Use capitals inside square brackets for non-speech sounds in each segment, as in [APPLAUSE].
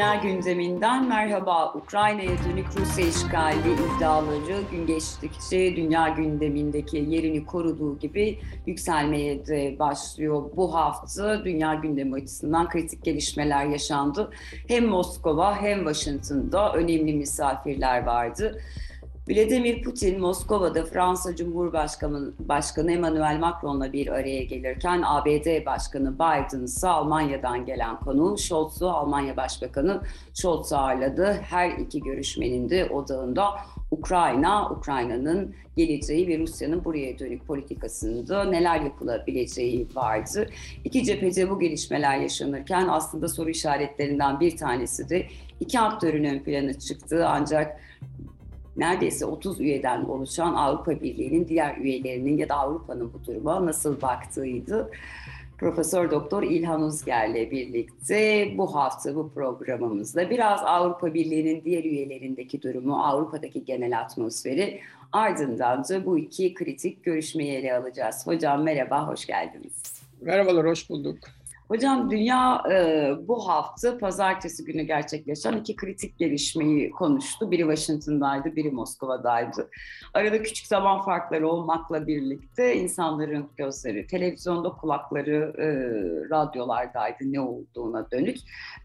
Dünya gündeminden merhaba. Ukrayna'ya dönük Rusya işgali iddiaları gün geçtikçe dünya gündemindeki yerini koruduğu gibi yükselmeye de başlıyor. Bu hafta dünya gündemi açısından kritik gelişmeler yaşandı. Hem Moskova hem Washington'da önemli misafirler vardı. Vladimir Putin Moskova'da Fransa Cumhurbaşkanı Başkanı Emmanuel Macron'la bir araya gelirken ABD Başkanı Biden ise Almanya'dan gelen konu Scholz'u Almanya Başbakanı Scholz'u ağırladı. Her iki görüşmenin de odağında Ukrayna, Ukrayna'nın geleceği ve Rusya'nın buraya dönük politikasında neler yapılabileceği vardı. İki cephede bu gelişmeler yaşanırken aslında soru işaretlerinden bir tanesi de iki aktörün ön plana çıktığı ancak neredeyse 30 üyeden oluşan Avrupa Birliği'nin diğer üyelerinin ya da Avrupa'nın bu duruma nasıl baktığıydı. Profesör Doktor İlhan Uzger'le birlikte bu hafta bu programımızda biraz Avrupa Birliği'nin diğer üyelerindeki durumu, Avrupa'daki genel atmosferi ardından da bu iki kritik görüşmeyi ele alacağız. Hocam merhaba, hoş geldiniz. Merhabalar, hoş bulduk. Hocam dünya e, bu hafta pazartesi günü gerçekleşen iki kritik gelişmeyi konuştu. Biri Washington'daydı, biri Moskova'daydı. Arada küçük zaman farkları olmakla birlikte insanların gözleri televizyonda, kulakları e, radyolardaydı ne olduğuna dönük.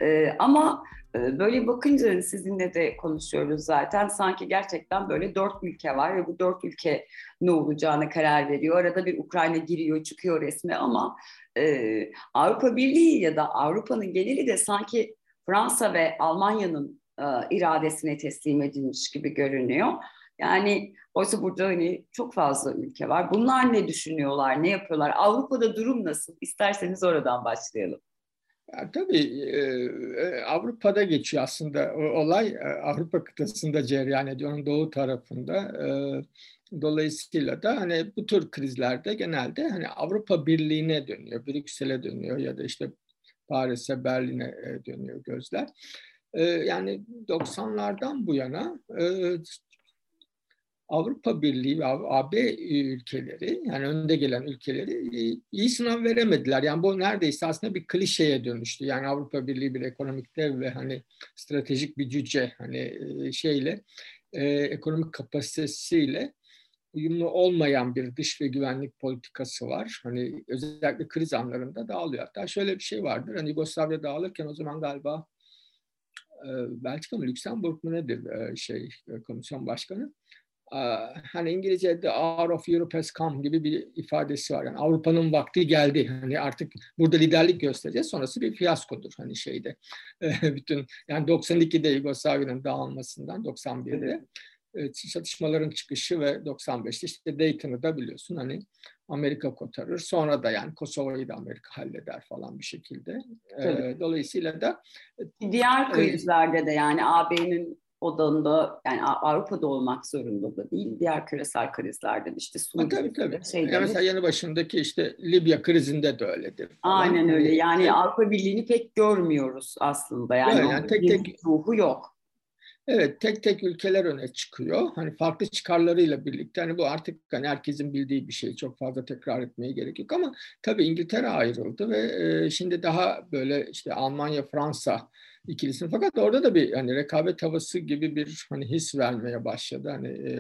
E, ama Böyle bakınca sizinle de konuşuyoruz zaten. Sanki gerçekten böyle dört ülke var ve bu dört ülke ne olacağına karar veriyor. Arada bir Ukrayna giriyor çıkıyor resmi ama e, Avrupa Birliği ya da Avrupa'nın geneli de sanki Fransa ve Almanya'nın e, iradesine teslim edilmiş gibi görünüyor. Yani oysa burada hani çok fazla ülke var. Bunlar ne düşünüyorlar, ne yapıyorlar? Avrupa'da durum nasıl? İsterseniz oradan başlayalım. Ya, tabii e, Avrupa'da geçiyor aslında olay. E, Avrupa kıtasında cereyan ediyor, onun doğu tarafında. E, Dolayısıyla da hani bu tür krizlerde genelde hani Avrupa Birliği'ne dönüyor, Brüksel'e dönüyor ya da işte Paris'e, Berlin'e e, dönüyor gözler. Yani 90'lardan bu yana Avrupa Birliği ve AB ülkeleri yani önde gelen ülkeleri iyi sınav veremediler. Yani bu neredeyse aslında bir klişeye dönüştü. Yani Avrupa Birliği bir ekonomik dev ve hani stratejik bir cüce hani şeyle ekonomik kapasitesiyle uyumlu olmayan bir dış ve güvenlik politikası var. Hani özellikle kriz anlarında dağılıyor. Hatta şöyle bir şey vardır. Hani Yugoslavya dağılırken o zaman galiba e, Belçika mı Lüksemburg mu nedir e, şey e, komisyon başkanı? Hani İngilizce'de hour of Europe has come gibi bir ifadesi var. Yani Avrupa'nın vakti geldi. Hani artık burada liderlik göstereceğiz. Sonrası bir fiyaskodur hani şeyde. [LAUGHS] Bütün yani 92'de Yugoslavya'nın dağılmasından 91'de çatışmaların çıkışı ve 95'te işte Dayton'ı da biliyorsun hani Amerika kotarır. Sonra da yani Kosova'yı da Amerika halleder falan bir şekilde. Tabii. Dolayısıyla da diğer krizlerde de yani AB'nin odağında yani Avrupa'da olmak zorunda da değil. Diğer küresel krizlerde de işte Suriye. Tabii tabii. Şeyleri... Yani mesela yanı başındaki işte Libya krizinde de öyledir. Falan. Aynen öyle. Yani evet. Avrupa Birliği'ni pek görmüyoruz aslında. Yani, yani, yani tek tek ruhu yok. Evet tek tek ülkeler öne çıkıyor. Hani farklı çıkarlarıyla birlikte hani bu artık hani herkesin bildiği bir şey. Çok fazla tekrar etmeye gerek yok ama tabii İngiltere ayrıldı ve e, şimdi daha böyle işte Almanya Fransa ikilisini fakat orada da bir hani rekabet havası gibi bir hani his vermeye başladı hani e,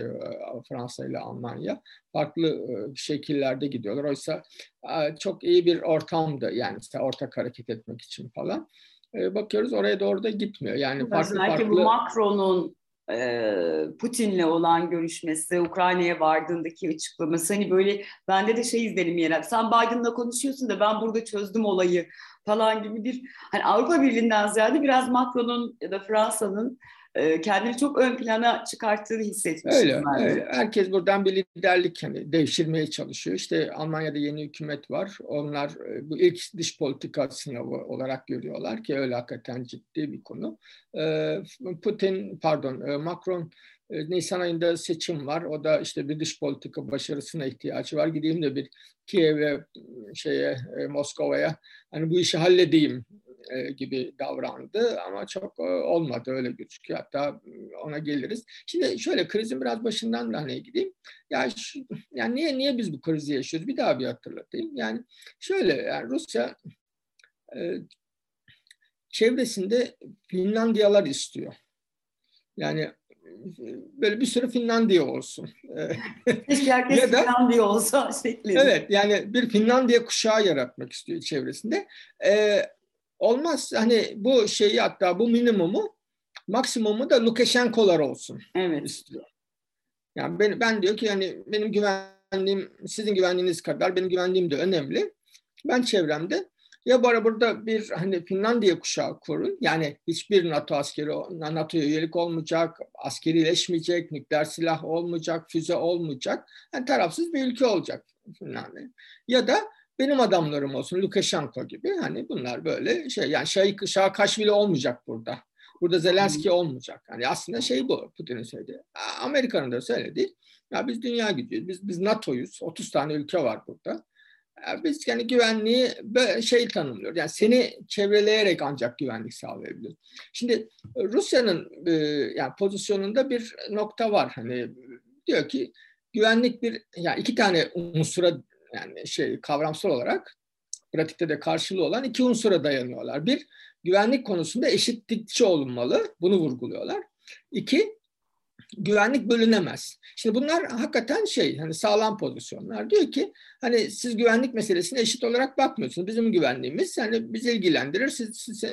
Fransa ile Almanya farklı e, şekillerde gidiyorlar. Oysa e, çok iyi bir ortamdı yani işte ortak hareket etmek için falan. E, bakıyoruz oraya doğru da gitmiyor. Yani farklı Belki farklı... bu Macron'un e, Putin'le olan görüşmesi, Ukrayna'ya vardığındaki açıklaması hani böyle bende de şey izlenim yer Sen Biden'la konuşuyorsun da ben burada çözdüm olayı falan gibi bir hani Avrupa Birliği'nden ziyade biraz Macron'un ya da Fransa'nın e, kendini çok ön plana çıkarttığını hissetmiştim. Öyle, öyle. Herkes buradan bir liderlik hani devşirmeye çalışıyor. İşte Almanya'da yeni hükümet var. Onlar e, bu ilk dış politika sınavı olarak görüyorlar ki öyle hakikaten ciddi bir konu. E, Putin, pardon Macron Nisan ayında seçim var. O da işte bir dış politika başarısına ihtiyacı var. Gideyim de bir Kiev'e, şeye, Moskova'ya hani bu işi halledeyim e, gibi davrandı ama çok e, olmadı öyle gözüküyor. Hatta e, ona geliriz. Şimdi şöyle krizin biraz başından da hani gideyim. Ya şu, yani niye niye biz bu krizi yaşıyoruz? Bir daha bir hatırlatayım. Yani şöyle yani Rusya çevresinde Finlandiyalar istiyor. Yani böyle bir sürü Finlandiya olsun. [LAUGHS] Keşke herkes ya da, Finlandiya olsa [LAUGHS] şeklinde. Evet yani bir Finlandiya kuşağı yaratmak istiyor çevresinde. Ee, olmaz hani bu şeyi hatta bu minimumu maksimumu da Lukashenko'lar olsun evet. istiyor. Yani ben, ben diyor ki yani benim güvenliğim sizin güvenliğiniz kadar benim güvenliğim de önemli. Ben çevremde ya bu burada bir hani Finlandiya kuşağı kurun. Yani hiçbir NATO askeri NATO'ya üyelik olmayacak, askerileşmeyecek, nükleer silah olmayacak, füze olmayacak. Yani tarafsız bir ülke olacak Finlandiya. Ya da benim adamlarım olsun Lukashenko gibi. Hani bunlar böyle şey yani şey Şahkaşvili olmayacak burada. Burada Zelenski olmayacak. Yani aslında şey bu Putin'in söylediği. Amerika'nın da söylediği. Ya biz dünya gidiyoruz. Biz biz NATO'yuz. 30 tane ülke var burada. Biz yani güvenliği şey tanımlıyoruz. Yani seni çevreleyerek ancak güvenlik sağlayabilir. Şimdi Rusya'nın e, yani pozisyonunda bir nokta var. Hani diyor ki güvenlik bir yani iki tane unsura yani şey kavramsal olarak pratikte de karşılığı olan iki unsura dayanıyorlar. Bir, güvenlik konusunda eşitlikçi olunmalı. Bunu vurguluyorlar. İki, güvenlik bölünemez. Şimdi bunlar hakikaten şey hani sağlam pozisyonlar. Diyor ki hani siz güvenlik meselesine eşit olarak bakmıyorsunuz. Bizim güvenliğimiz hani bizi ilgilendirir. Siz, siz,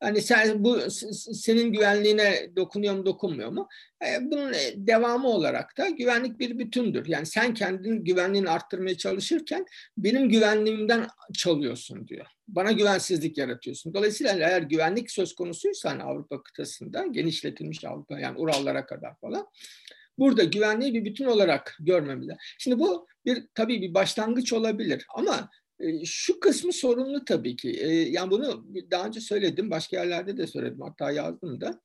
Hani sen bu senin güvenliğine dokunuyor mu dokunmuyor mu? E, bunun e, devamı olarak da güvenlik bir bütündür. Yani sen kendin güvenliğini arttırmaya çalışırken benim güvenliğimden çalıyorsun diyor. Bana güvensizlik yaratıyorsun. Dolayısıyla eğer güvenlik söz konusuysa hani Avrupa kıtasında genişletilmiş Avrupa yani Urallara kadar falan burada güvenliği bir bütün olarak görmemiz Şimdi bu bir tabii bir başlangıç olabilir ama şu kısmı sorunlu tabii ki. Yani bunu daha önce söyledim, başka yerlerde de söyledim, hatta yazdım da.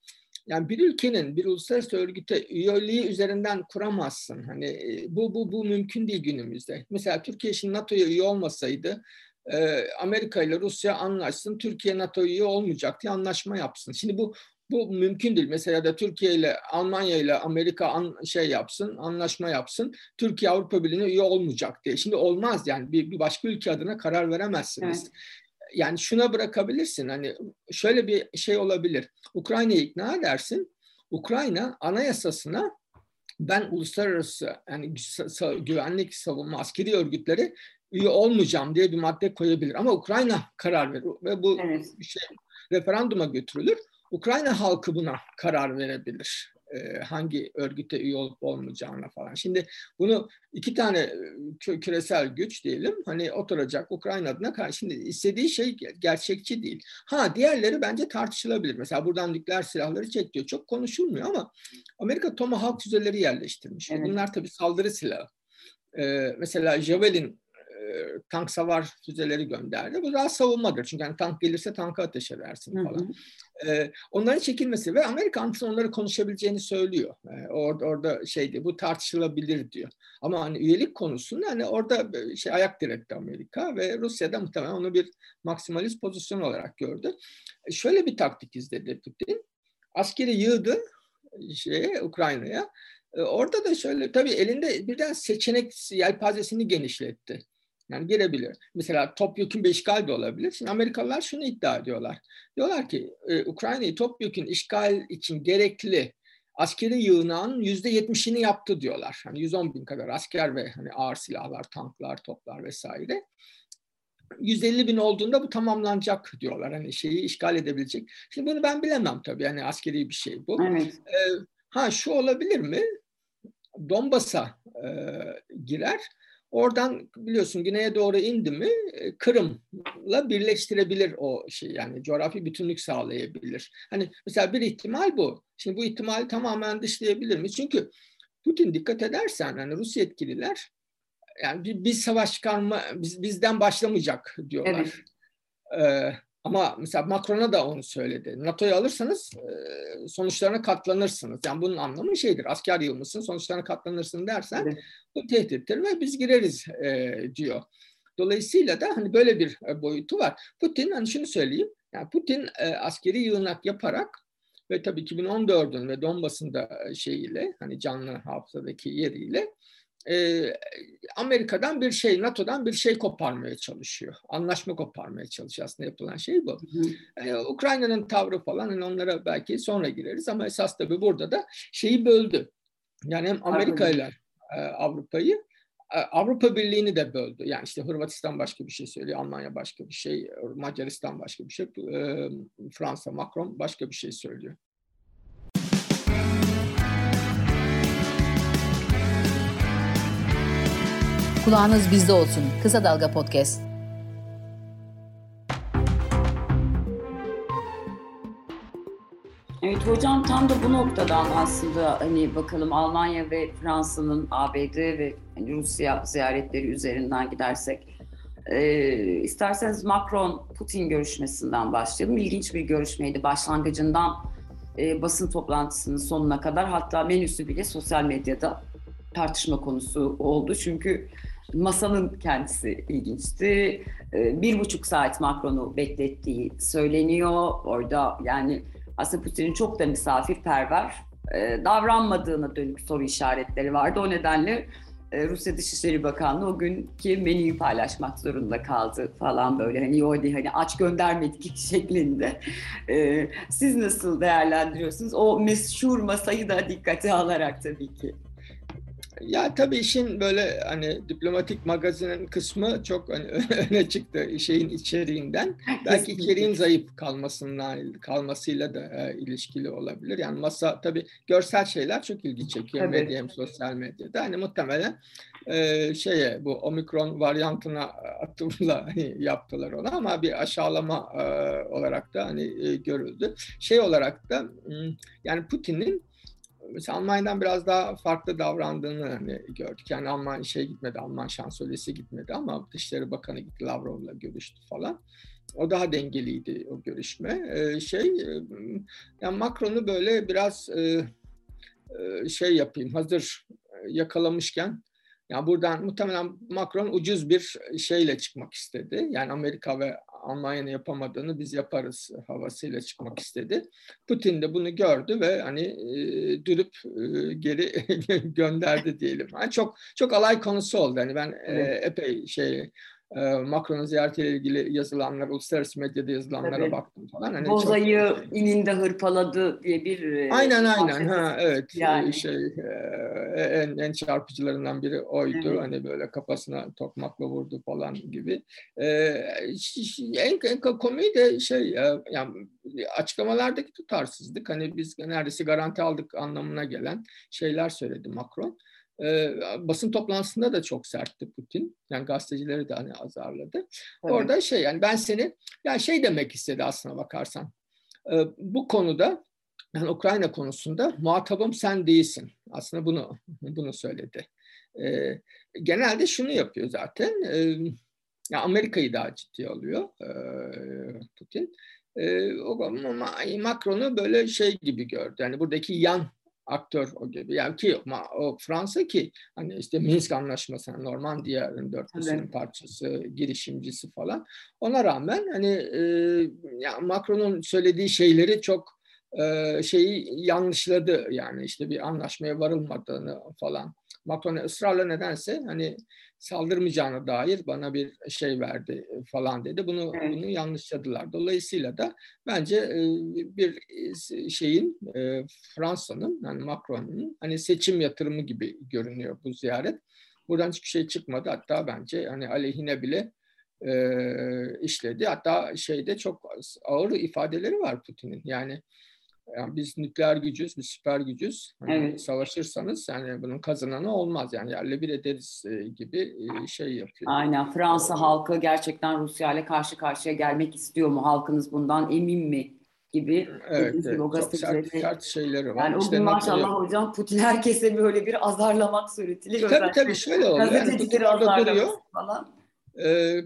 Yani bir ülkenin bir uluslararası örgüte üyeliği üzerinden kuramazsın. Hani bu bu bu mümkün değil günümüzde. Mesela Türkiye şimdi NATO'ya üye olmasaydı Amerika ile Rusya anlaşsın, Türkiye NATO üye olmayacak diye anlaşma yapsın. Şimdi bu bu mümkün değil. Mesela da Türkiye ile Almanya ile Amerika an, şey yapsın, anlaşma yapsın. Türkiye Avrupa Birliği'ne üye olmayacak diye. Şimdi olmaz yani bir, bir başka ülke adına karar veremezsiniz. Evet. Yani şuna bırakabilirsin. Hani şöyle bir şey olabilir. Ukrayna'yı ikna edersin. Ukrayna anayasasına ben uluslararası yani güvenlik savunma askeri örgütleri üye olmayacağım diye bir madde koyabilir. Ama Ukrayna karar verir ve bu evet. şey referanduma götürülür. Ukrayna halkı buna karar verebilir. E, hangi örgüte üye olup olmayacağına falan. Şimdi bunu iki tane küresel güç diyelim hani oturacak Ukrayna adına karşı. Şimdi istediği şey gerçekçi değil. Ha diğerleri bence tartışılabilir. Mesela buradan nükleer silahları çek diyor. Çok konuşulmuyor ama Amerika Tomahawk füzeleri yerleştirmiş. Evet. Bunlar tabii saldırı silahı. Ee, mesela Javelin e, tank savar füzeleri gönderdi. Bu daha savunmadır. Çünkü yani tank gelirse tanka ateş edersin falan. Hı hı. E, onların çekilmesi ve Amerika onları konuşabileceğini söylüyor. E, orada orada şeydi bu tartışılabilir diyor. Ama hani üyelik konusunda hani orada şey ayak diretti Amerika ve Rusya da muhtemelen onu bir maksimalist pozisyon olarak gördü. E, şöyle bir taktik izledi Putin. Askeri yığdı şeye Ukrayna'ya. E, orada da şöyle tabii elinde birden seçenek yelpazesini genişletti. Yani girebilir. Mesela topyekun bir işgal de olabilir. Şimdi Amerikalılar şunu iddia ediyorlar. Diyorlar ki e, Ukrayna'yı topyekun işgal için gerekli askeri yığınağın yüzde yetmişini yaptı diyorlar. Hani 110 bin kadar asker ve hani ağır silahlar, tanklar, toplar vesaire. 150 bin olduğunda bu tamamlanacak diyorlar. Hani şeyi işgal edebilecek. Şimdi bunu ben bilemem tabii. Yani askeri bir şey bu. Evet. Ee, ha şu olabilir mi? Donbas'a e, girer Oradan biliyorsun güneye doğru indi mi e, Kırım'la birleştirebilir o şey yani coğrafi bütünlük sağlayabilir. Hani mesela bir ihtimal bu. Şimdi bu ihtimali tamamen dışlayabilir mi? Çünkü Putin dikkat edersen hani Rus yetkililer yani bir, bir savaş çıkarma biz, bizden başlamayacak diyorlar. Evet. Ee, ama mesela Macron'a da onu söyledi. NATO'yu alırsanız e, sonuçlarına katlanırsınız. Yani bunun anlamı şeydir. Asker yığılmışsın sonuçlarına katlanırsın dersen evet. bu tehdittir ve biz gireriz e, diyor. Dolayısıyla da hani böyle bir e, boyutu var. Putin hani şunu söyleyeyim. Yani Putin e, askeri yığınak yaparak ve tabii 2014'ün ve Donbas'ın da şeyiyle hani canlı hafızadaki yeriyle e, Amerika'dan bir şey, NATO'dan bir şey koparmaya çalışıyor. Anlaşma koparmaya çalışıyor. Aslında yapılan şey bu. Yani Ukrayna'nın tavrı falan hani onlara belki sonra gireriz ama esas tabii burada da şeyi böldü. Yani hem Amerika ile e, Avrupa'yı e, Avrupa Birliği'ni de böldü. Yani işte Hırvatistan başka bir şey söylüyor, Almanya başka bir şey, Macaristan başka bir şey, e, Fransa, Macron başka bir şey söylüyor. Kulağınız bizde olsun. Kısa Dalga Podcast. Evet hocam tam da bu noktadan aslında hani bakalım Almanya ve Fransa'nın ABD ve hani Rusya ziyaretleri üzerinden gidersek e, isterseniz Macron-Putin görüşmesinden başlayalım. İlginç bir görüşmeydi başlangıcından e, basın toplantısının sonuna kadar hatta menüsü bile sosyal medyada tartışma konusu oldu. Çünkü masanın kendisi ilginçti. Ee, bir buçuk saat Macron'u beklettiği söyleniyor. Orada yani aslında Putin'in çok da misafirperver e, davranmadığına dönük soru işaretleri vardı. O nedenle e, Rusya Dışişleri Bakanlığı o günkü menüyü paylaşmak zorunda kaldı falan böyle hani o hani aç göndermedik [LAUGHS] şeklinde. E, siz nasıl değerlendiriyorsunuz? O meşhur masayı da dikkate alarak tabii ki. Ya tabii işin böyle hani diplomatik magazinin kısmı çok hani [LAUGHS] öne çıktı şeyin içeriğinden. Belki içeriğin zayıf kalmasından kalmasıyla da e, ilişkili olabilir. Yani masa tabii görsel şeyler çok ilgi çekiyor tabii. medya hem sosyal medyada. Hani muhtemelen e, şeye bu omikron varyantına atıfla [LAUGHS] hani yaptılar onu ama bir aşağılama e, olarak da hani e, görüldü. Şey olarak da yani Putin'in mesela Almanya'dan biraz daha farklı davrandığını hani gördük. Yani Alman şey gitmedi, Alman şansölyesi gitmedi ama Dışişleri Bakanı gitti Lavrov'la görüştü falan. O daha dengeliydi o görüşme. Ee, şey, yani Macron'u böyle biraz e, e, şey yapayım, hazır yakalamışken yani buradan muhtemelen Macron ucuz bir şeyle çıkmak istedi. Yani Amerika ve Almanya'nın yapamadığını biz yaparız havasıyla çıkmak istedi. Putin de bunu gördü ve hani e, dürüp e, geri [LAUGHS] gönderdi diyelim. Yani çok çok alay konusu oldu. Hani ben e, epey şey Macron'un ziyaretiyle ilgili yazılanlar, uluslararası medyada yazılanlara Tabii. baktım falan. Hani Bozayı çok... ininde hırpaladı diye bir... E, aynen aynen ha evet yani. şey e, en, en çarpıcılarından biri oydu. Evet. Hani böyle kafasına tokmakla vurdu falan gibi. en, en komiği de şey yani açıklamalardaki tutarsızlık. Hani biz neredeyse garanti aldık anlamına gelen şeyler söyledi Macron. E, basın toplantısında da çok sertti Putin. Yani gazetecileri de hani azarladı. Evet. Orada şey yani ben seni yani şey demek istedi aslına bakarsan. E, bu konuda yani Ukrayna konusunda muhatabım sen değilsin. Aslında bunu bunu söyledi. E, genelde şunu yapıyor zaten. E, yani Amerika'yı daha ciddi alıyor e, Putin. E, o Macron'u böyle şey gibi gördü. Yani buradaki yan aktör o gibi. Yani ki o Fransa ki hani işte Minsk Anlaşması, yani Normandiya dörtlüsünün parçası, girişimcisi falan. Ona rağmen hani e, ya Macron'un söylediği şeyleri çok e, şeyi yanlışladı yani işte bir anlaşmaya varılmadığını falan. Macron ısrarla nedense hani saldırmayacağına dair bana bir şey verdi falan dedi. Bunu evet. bunu yanlışladılar. Dolayısıyla da bence e, bir şeyin e, Fransa'nın yani Macron'un hani seçim yatırımı gibi görünüyor bu ziyaret. Buradan hiçbir şey çıkmadı. Hatta bence hani aleyhine bile e, işledi. Hatta şeyde çok ağır ifadeleri var Putin'in. Yani yani biz nükleer gücüz, biz süper gücüz. Hani evet. Savaşırsanız yani bunun kazananı olmaz. Yani yerle bir ederiz e, gibi e, şey yapıyor. Aynen. Fransa halkı gerçekten Rusya ile karşı karşıya gelmek istiyor mu? Halkınız bundan emin mi? gibi. Evet, evet. Çok sert, sert şeyleri var. Yani işte maşallah yok. hocam Putin herkese böyle bir azarlamak suretiyle. Tabii tabii şöyle oluyor. Yani Putin orada duruyor. Falan.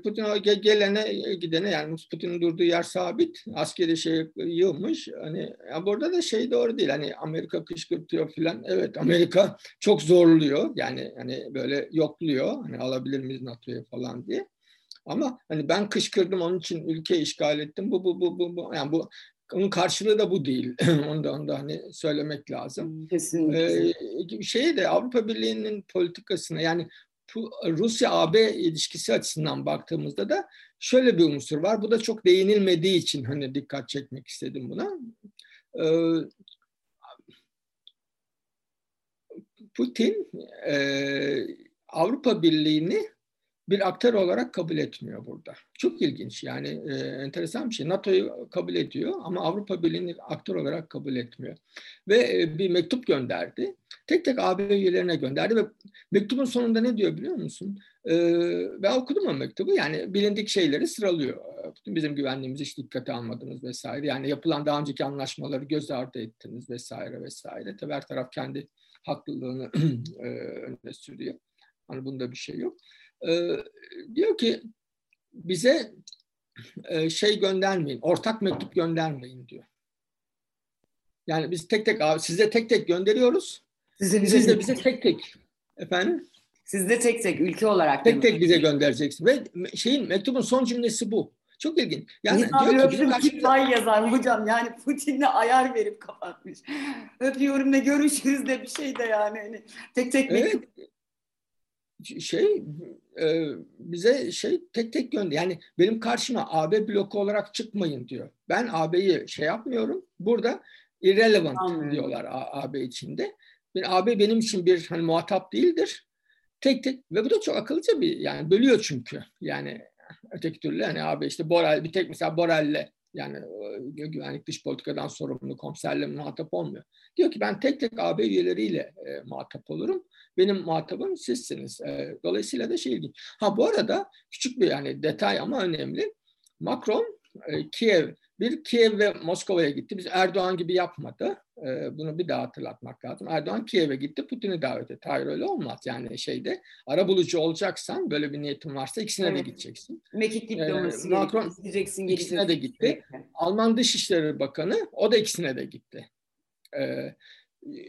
Putin gelene gidene yani Putin'in durduğu yer sabit. Askeri şey yığılmış. Hani ya burada da şey doğru değil. Hani Amerika kışkırtıyor filan. Evet Amerika [LAUGHS] çok zorluyor. Yani hani böyle yokluyor. Hani alabilir miyiz NATO'ya falan diye. Ama hani ben kışkırdım onun için ülke işgal ettim. Bu bu bu bu, bu. yani bu onun karşılığı da bu değil. [LAUGHS] onu da, onu da hani söylemek lazım. Kesinlikle. Ee, şeyi de Avrupa Birliği'nin politikasına yani Rusya-AB ilişkisi açısından baktığımızda da şöyle bir unsur var. Bu da çok değinilmediği için hani dikkat çekmek istedim buna. Ee, Putin e, Avrupa Birliği'ni bir aktör olarak kabul etmiyor burada. Çok ilginç yani e, enteresan bir şey. NATO'yu kabul ediyor ama Avrupa Birliği'ni aktör olarak kabul etmiyor. Ve e, bir mektup gönderdi. Tek tek AB üyelerine gönderdi ve mektubun sonunda ne diyor biliyor musun? E, ben okudum o mektubu yani bilindik şeyleri sıralıyor. Bizim güvenliğimizi hiç dikkate almadınız vesaire. Yani yapılan daha önceki anlaşmaları göz ardı ettiniz vesaire vesaire. Tabii her taraf kendi haklılığını [CLEARS THROAT] e, önüne sürüyor. Hani bunda bir şey yok e, diyor ki bize e, şey göndermeyin, ortak mektup göndermeyin diyor. Yani biz tek tek size tek tek gönderiyoruz. Size bize Siz de bize tek tek efendim. Siz de tek tek ülke olarak tek tek bize göndereceksin ve şeyin mektubun son cümlesi bu. Çok ilginç. Yani İnsan diyor ki karşımda... yazar hocam yani Putin'le ayar verip kapatmış. Öpüyorum ne görüşürüz de bir şey de yani. Hani tek tek evet. Şey e, bize şey tek tek gönder. Yani benim karşıma AB bloku olarak çıkmayın diyor. Ben AB'yi şey yapmıyorum. Burada irrelevant Anladım. diyorlar AB içinde. Bir AB benim için bir hani muhatap değildir. Tek tek ve bu da çok akıllıca bir yani bölüyor çünkü. Yani öteki türlü hani AB işte Borel bir tek mesela Borel'le yani güvenlik dış politikadan sorumlu komiserle muhatap olmuyor. Diyor ki ben tek tek AB üyeleriyle e, muhatap olurum. Benim muhatabım sizsiniz. E, dolayısıyla da şey ilginç. Ha bu arada küçük bir yani detay ama önemli. Macron e, Kiev bir Kiev ve Moskova'ya gitti. Biz Erdoğan gibi yapmadı. E, bunu bir daha hatırlatmak lazım. Erdoğan Kiev'e gitti, Putin'i davet etti. Hayır öyle olmaz. Yani şeyde ara bulucu olacaksan böyle bir niyetin varsa ikisine evet. de gideceksin. Mekik diplomasi ee, Macron gideceksin, ikisine de gitti. Alman Dışişleri Bakanı o da ikisine de gitti. Ee,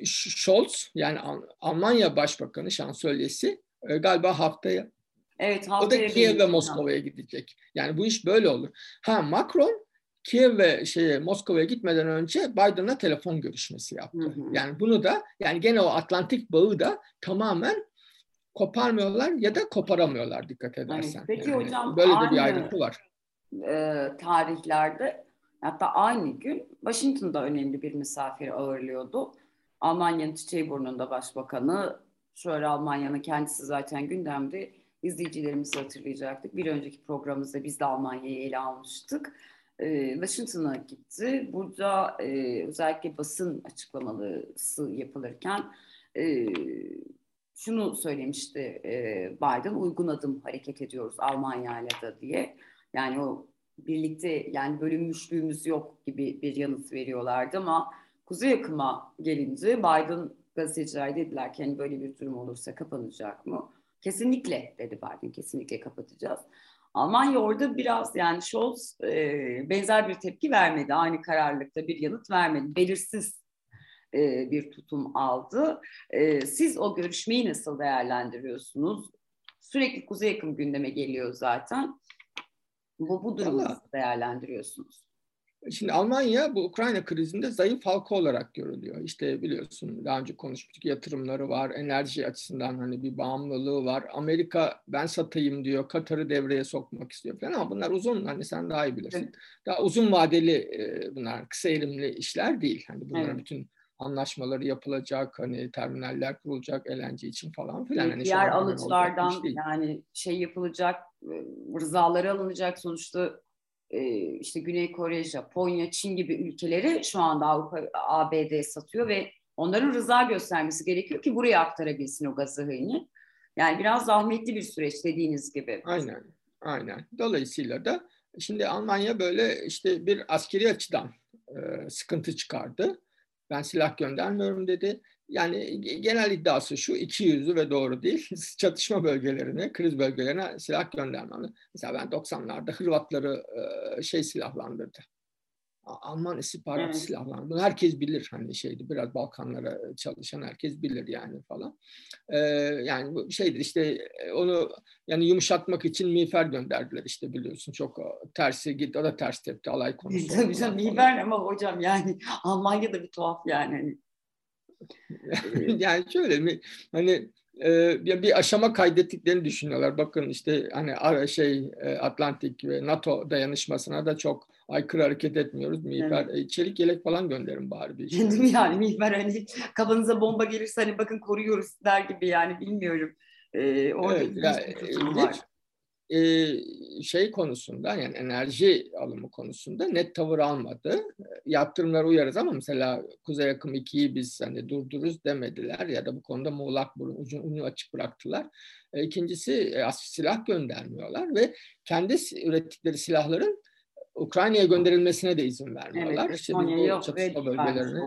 Scholz yani Almanya Başbakanı şansölyesi e, galiba haftaya Evet, haftaya o da Kiev ve Moskova'ya gidecek. Yani bu iş böyle olur. Ha Macron Kiev ve şeye Moskova'ya gitmeden önce Biden'la telefon görüşmesi yaptı. Hı hı. Yani bunu da yani gene o Atlantik bağı da tamamen koparmıyorlar ya da koparamıyorlar dikkat edersen. Evet. Peki yani hocam böyle de bir ayrıntı var. E, tarihlerde hatta aynı gün Washington'da önemli bir misafir ağırlıyordu. Almanya'nın Çiçeğiburnu'nda başbakanı, şöyle Almanya'nın kendisi zaten gündemde izleyicilerimizi hatırlayacaktık. Bir önceki programımızda biz de Almanya'yı ele almıştık. Ee, Washington'a gitti. Burada e, özellikle basın açıklamalısı yapılırken e, şunu söylemişti e, Biden, uygun adım hareket ediyoruz Almanya ile de diye. Yani o birlikte yani bölünmüşlüğümüz yok gibi bir yanıt veriyorlardı ama Kuzey akıma gelince Biden gazeteciler dediler ki hani böyle bir durum olursa kapanacak mı? Kesinlikle dedi Biden, kesinlikle kapatacağız. Almanya orada biraz yani Scholz e, benzer bir tepki vermedi. Aynı kararlılıkta bir yanıt vermedi. Belirsiz e, bir tutum aldı. E, siz o görüşmeyi nasıl değerlendiriyorsunuz? Sürekli Kuzey yakın gündeme geliyor zaten. Bu, bu durumu nasıl değerlendiriyorsunuz? Şimdi Almanya bu Ukrayna krizinde zayıf halka olarak görülüyor. İşte biliyorsun daha önce konuşmuştuk yatırımları var, enerji açısından hani bir bağımlılığı var. Amerika ben satayım diyor, Katar'ı devreye sokmak istiyor falan ama bunlar uzun hani sen daha iyi bilirsin. Evet. Daha uzun vadeli e, bunlar kısa erimli işler değil. Hani bunlar evet. bütün anlaşmaları yapılacak, hani terminaller kurulacak LNG için falan filan. Hani diğer alıcılardan yani şey yapılacak, e, rızaları alınacak sonuçta işte Güney Kore, Japonya, Çin gibi ülkeleri şu anda Avrupa, ABD satıyor ve onların rıza göstermesi gerekiyor ki buraya aktarabilsin o gazı hıyını. Yani biraz zahmetli bir süreç dediğiniz gibi. Aynen, aynen. Dolayısıyla da şimdi Almanya böyle işte bir askeri açıdan e, sıkıntı çıkardı. Ben silah göndermiyorum dedi. Yani genel iddiası şu iki yüzlü ve doğru değil. [LAUGHS] Çatışma bölgelerine, kriz bölgelerine silah göndermeli. Mesela ben 90'larda Hırvatları şey silahlandırdı. Alman istihbarat evet. silahları. Bunu herkes bilir hani şeydi biraz Balkanlara çalışan herkes bilir yani falan. Ee, yani bu şeydir işte onu yani yumuşatmak için miğfer gönderdiler işte biliyorsun çok tersi gitti o da ters tepti alay konusu. Tabii canım miğfer ama hocam yani [LAUGHS] Almanya'da bir tuhaf yani. [LAUGHS] yani şöyle mi hani e, bir aşama kaydettiklerini düşünüyorlar. Bakın işte hani şey e, Atlantik ve NATO dayanışmasına da çok aykırı hareket etmiyoruz. Miğfer, evet. E, çelik yelek falan gönderin bari bir şey. Değil mi yani miğfer hani kafanıza bomba gelirse hani bakın koruyoruz der gibi yani bilmiyorum. Ee, orada evet, yani, var e, şey konusunda yani enerji alımı konusunda net tavır almadı. Yaptırımlar uyarız ama mesela Kuzey Akım 2'yi biz hani durdururuz demediler ya da bu konuda muğlak burun ucunu, ucu açık bıraktılar. E, ikincisi e, silah göndermiyorlar ve kendi ürettikleri silahların Ukrayna'ya gönderilmesine de izin vermiyorlar. Evet, işte biz bu çatışma bölgelerine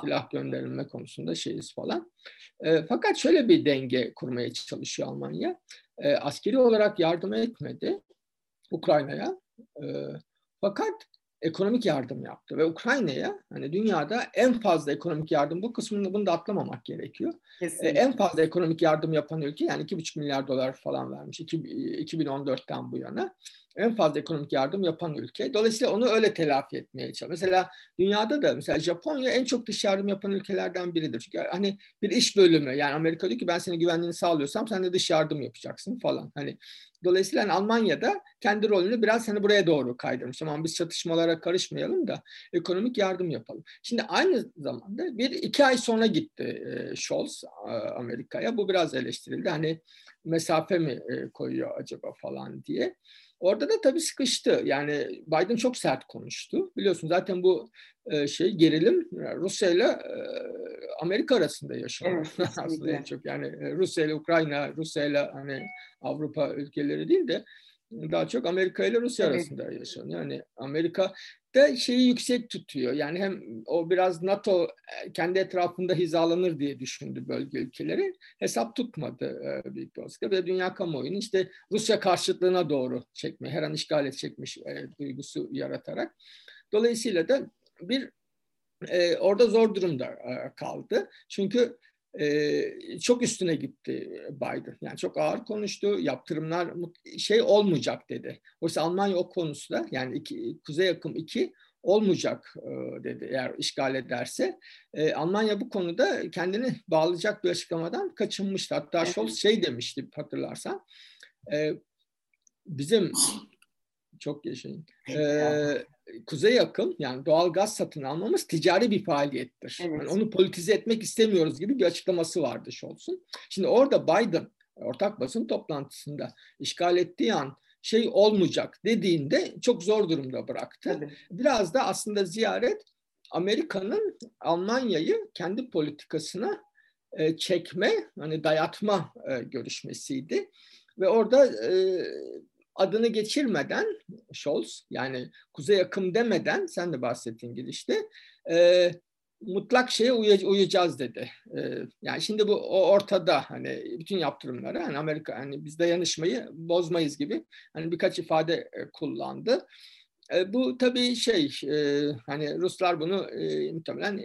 silah gönderilme konusunda şeyiz falan. E, fakat şöyle bir denge kurmaya çalışıyor Almanya e, askeri olarak yardım etmedi Ukrayna'ya. E, fakat ekonomik yardım yaptı ve Ukrayna'ya hani dünyada en fazla ekonomik yardım bu kısmını bunu da atlamamak gerekiyor. E, en fazla ekonomik yardım yapan ülke yani 2,5 milyar dolar falan vermiş 2014'ten bu yana en fazla ekonomik yardım yapan ülke. Dolayısıyla onu öyle telafi etmeye çalışıyor. Mesela dünyada da mesela Japonya en çok dış yardım yapan ülkelerden biridir. Çünkü hani bir iş bölümü yani Amerika diyor ki ben senin güvenliğini sağlıyorsam sen de dış yardım yapacaksın falan. Hani dolayısıyla hani Almanya'da kendi rolünü biraz hani buraya doğru kaydırmış. Tamam biz çatışmalara karışmayalım da ekonomik yardım yapalım. Şimdi aynı zamanda bir iki ay sonra gitti Scholz Amerika'ya. Bu biraz eleştirildi. Hani mesafe mi koyuyor acaba falan diye. Orada da tabii sıkıştı. Yani Biden çok sert konuştu. Biliyorsun zaten bu e, şey gerilim Rusya ile e, Amerika arasında yaşanıyor. Evet, [LAUGHS] aslında çok yani e, Rusya ile Ukrayna, Rusya ile hani Avrupa ülkeleri değil de daha çok Amerika ile Rusya evet. arasında yaşanıyor. Yani Amerika da şeyi yüksek tutuyor. Yani hem o biraz NATO e, kendi etrafında hizalanır diye düşündü bölge ülkeleri. Hesap tutmadı e, büyük bir olasılıkla ve dünya kamuoyunu işte Rusya karşıtlığına doğru çekme, her an işgal edecekmiş e, duygusu yaratarak. Dolayısıyla da bir e, orada zor durumda e, kaldı. Çünkü e, çok üstüne gitti Biden. Yani çok ağır konuştu. Yaptırımlar şey olmayacak dedi. Oysa Almanya o konusunda yani iki, Kuzey Akım 2 olmayacak e, dedi eğer işgal ederse. E, Almanya bu konuda kendini bağlayacak bir açıklamadan kaçınmıştı. Hatta Scholz şey demişti hatırlarsan. E, bizim çok yaşayın. Ee, kuzey yakın yani doğal gaz satın almamız ticari bir faaliyettir. Evet. Yani onu politize etmek istemiyoruz gibi bir açıklaması vardı Scholz'un. Şimdi orada Biden ortak basın toplantısında işgal ettiği an şey olmayacak dediğinde çok zor durumda bıraktı. Tabii. Biraz da aslında ziyaret Amerika'nın Almanya'yı kendi politikasına e, çekme, hani dayatma e, görüşmesiydi. Ve orada e, adını geçirmeden Scholz yani kuzey akım demeden sen de bahsettiğin girişte e, mutlak şeye uy- uyacağız dedi. E, yani şimdi bu o ortada hani bütün yaptırımları hani Amerika hani biz dayanışmayı bozmayız gibi hani birkaç ifade e, kullandı. E, bu tabii şey e, hani Ruslar bunu e, muhtemelen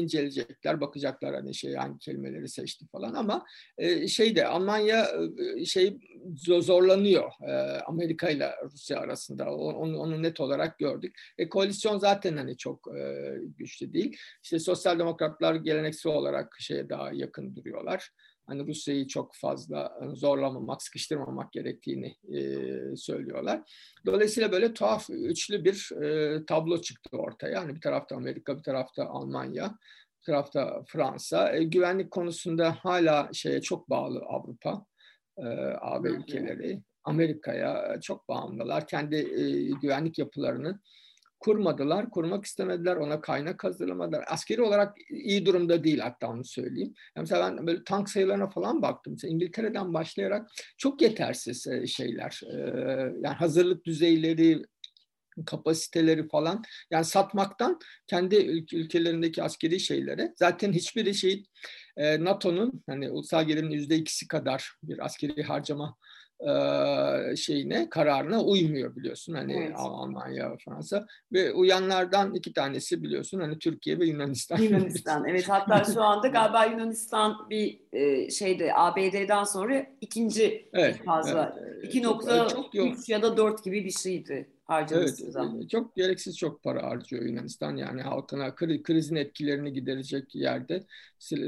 inceleyecekler, bakacaklar hani şey hangi kelimeleri seçti falan ama e, şeyde Almanya şey zorlanıyor Amerika ile Rusya arasında onu, onu net olarak gördük. E, koalisyon zaten hani çok güçlü değil. İşte sosyal demokratlar geleneksel olarak şeye daha yakın duruyorlar hani Rusya'yı çok fazla e, zorlamamak, sıkıştırmamak gerektiğini e, söylüyorlar. Dolayısıyla böyle tuhaf üçlü bir e, tablo çıktı ortaya. Hani bir tarafta Amerika, bir tarafta Almanya, bir tarafta Fransa. E, güvenlik konusunda hala şeye çok bağlı Avrupa, e, AB ülkeleri. Amerika'ya çok bağımlılar. Kendi e, güvenlik yapılarını kurmadılar, kurmak istemediler, ona kaynak hazırlamadılar. Askeri olarak iyi durumda değil hatta onu söyleyeyim. Yani mesela ben böyle tank sayılarına falan baktım. Mesela İngiltere'den başlayarak çok yetersiz e, şeyler. E, yani hazırlık düzeyleri, kapasiteleri falan yani satmaktan kendi ülkelerindeki askeri şeylere zaten hiçbiri şey e, NATO'nun hani ulusal gelirin yüzde ikisi kadar bir askeri harcama şeyine kararına uymuyor biliyorsun. Hani evet. Almanya Fransa ve uyanlardan iki tanesi biliyorsun hani Türkiye ve Yunanistan. Yunanistan [LAUGHS] evet. Hatta şu anda galiba Yunanistan bir şeyde ABD'den sonra ikinci evet, fazla evet, 2.3 ya da 4 gibi bir şeydi harcaması evet, Çok gereksiz çok para harcıyor Yunanistan. Yani halkına krizin etkilerini giderecek yerde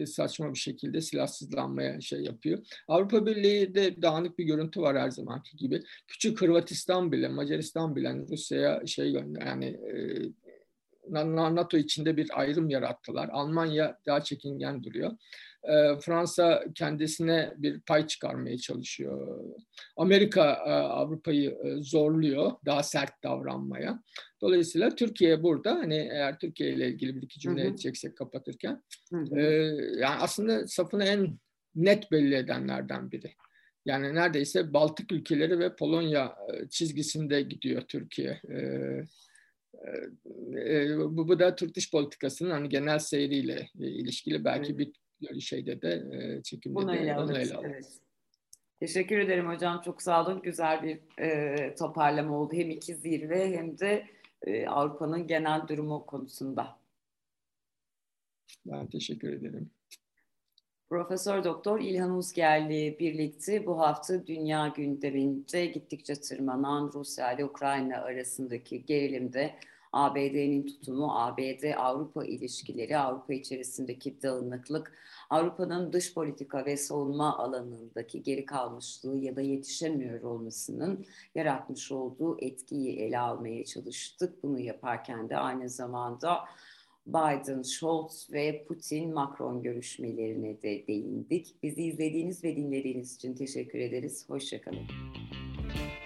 saçma bir şekilde silahsızlanmaya şey yapıyor. Avrupa Birliği de dağınık bir görüntü var her zamanki gibi. Küçük Hırvatistan bile, Macaristan bile Rusya'ya şey yani e, NATO içinde bir ayrım yarattılar. Almanya daha çekingen duruyor. Ee, Fransa kendisine bir pay çıkarmaya çalışıyor. Amerika e, Avrupa'yı e, zorluyor daha sert davranmaya. Dolayısıyla Türkiye burada hani eğer Türkiye ile ilgili bir iki cümle hı hı. edeceksek kapatırken hı hı. E, yani aslında safını en net belli edenlerden biri. Yani neredeyse Baltık ülkeleri ve Polonya çizgisinde gidiyor Türkiye. bu, bu da Türk dış politikasının hani genel seyriyle ilişkili belki bir şeyde de e, çekimde Bunu de ele alırız. Evet. Teşekkür ederim hocam. Çok sağ olun. Güzel bir e, toparlama oldu. Hem iki zirve hem de e, Avrupa'nın genel durumu konusunda. Ben teşekkür ederim. Profesör Doktor İlhan Uzger'le birlikte bu hafta dünya gündeminde gittikçe tırmanan Rusya ile Ukrayna arasındaki gerilimde ABD'nin tutumu, ABD-Avrupa ilişkileri, Avrupa içerisindeki dağınıklık, Avrupa'nın dış politika ve savunma alanındaki geri kalmışlığı ya da yetişemiyor olmasının yaratmış olduğu etkiyi ele almaya çalıştık. Bunu yaparken de aynı zamanda Biden, Scholz ve Putin, Macron görüşmelerine de değindik. Bizi izlediğiniz ve dinlediğiniz için teşekkür ederiz. Hoşçakalın.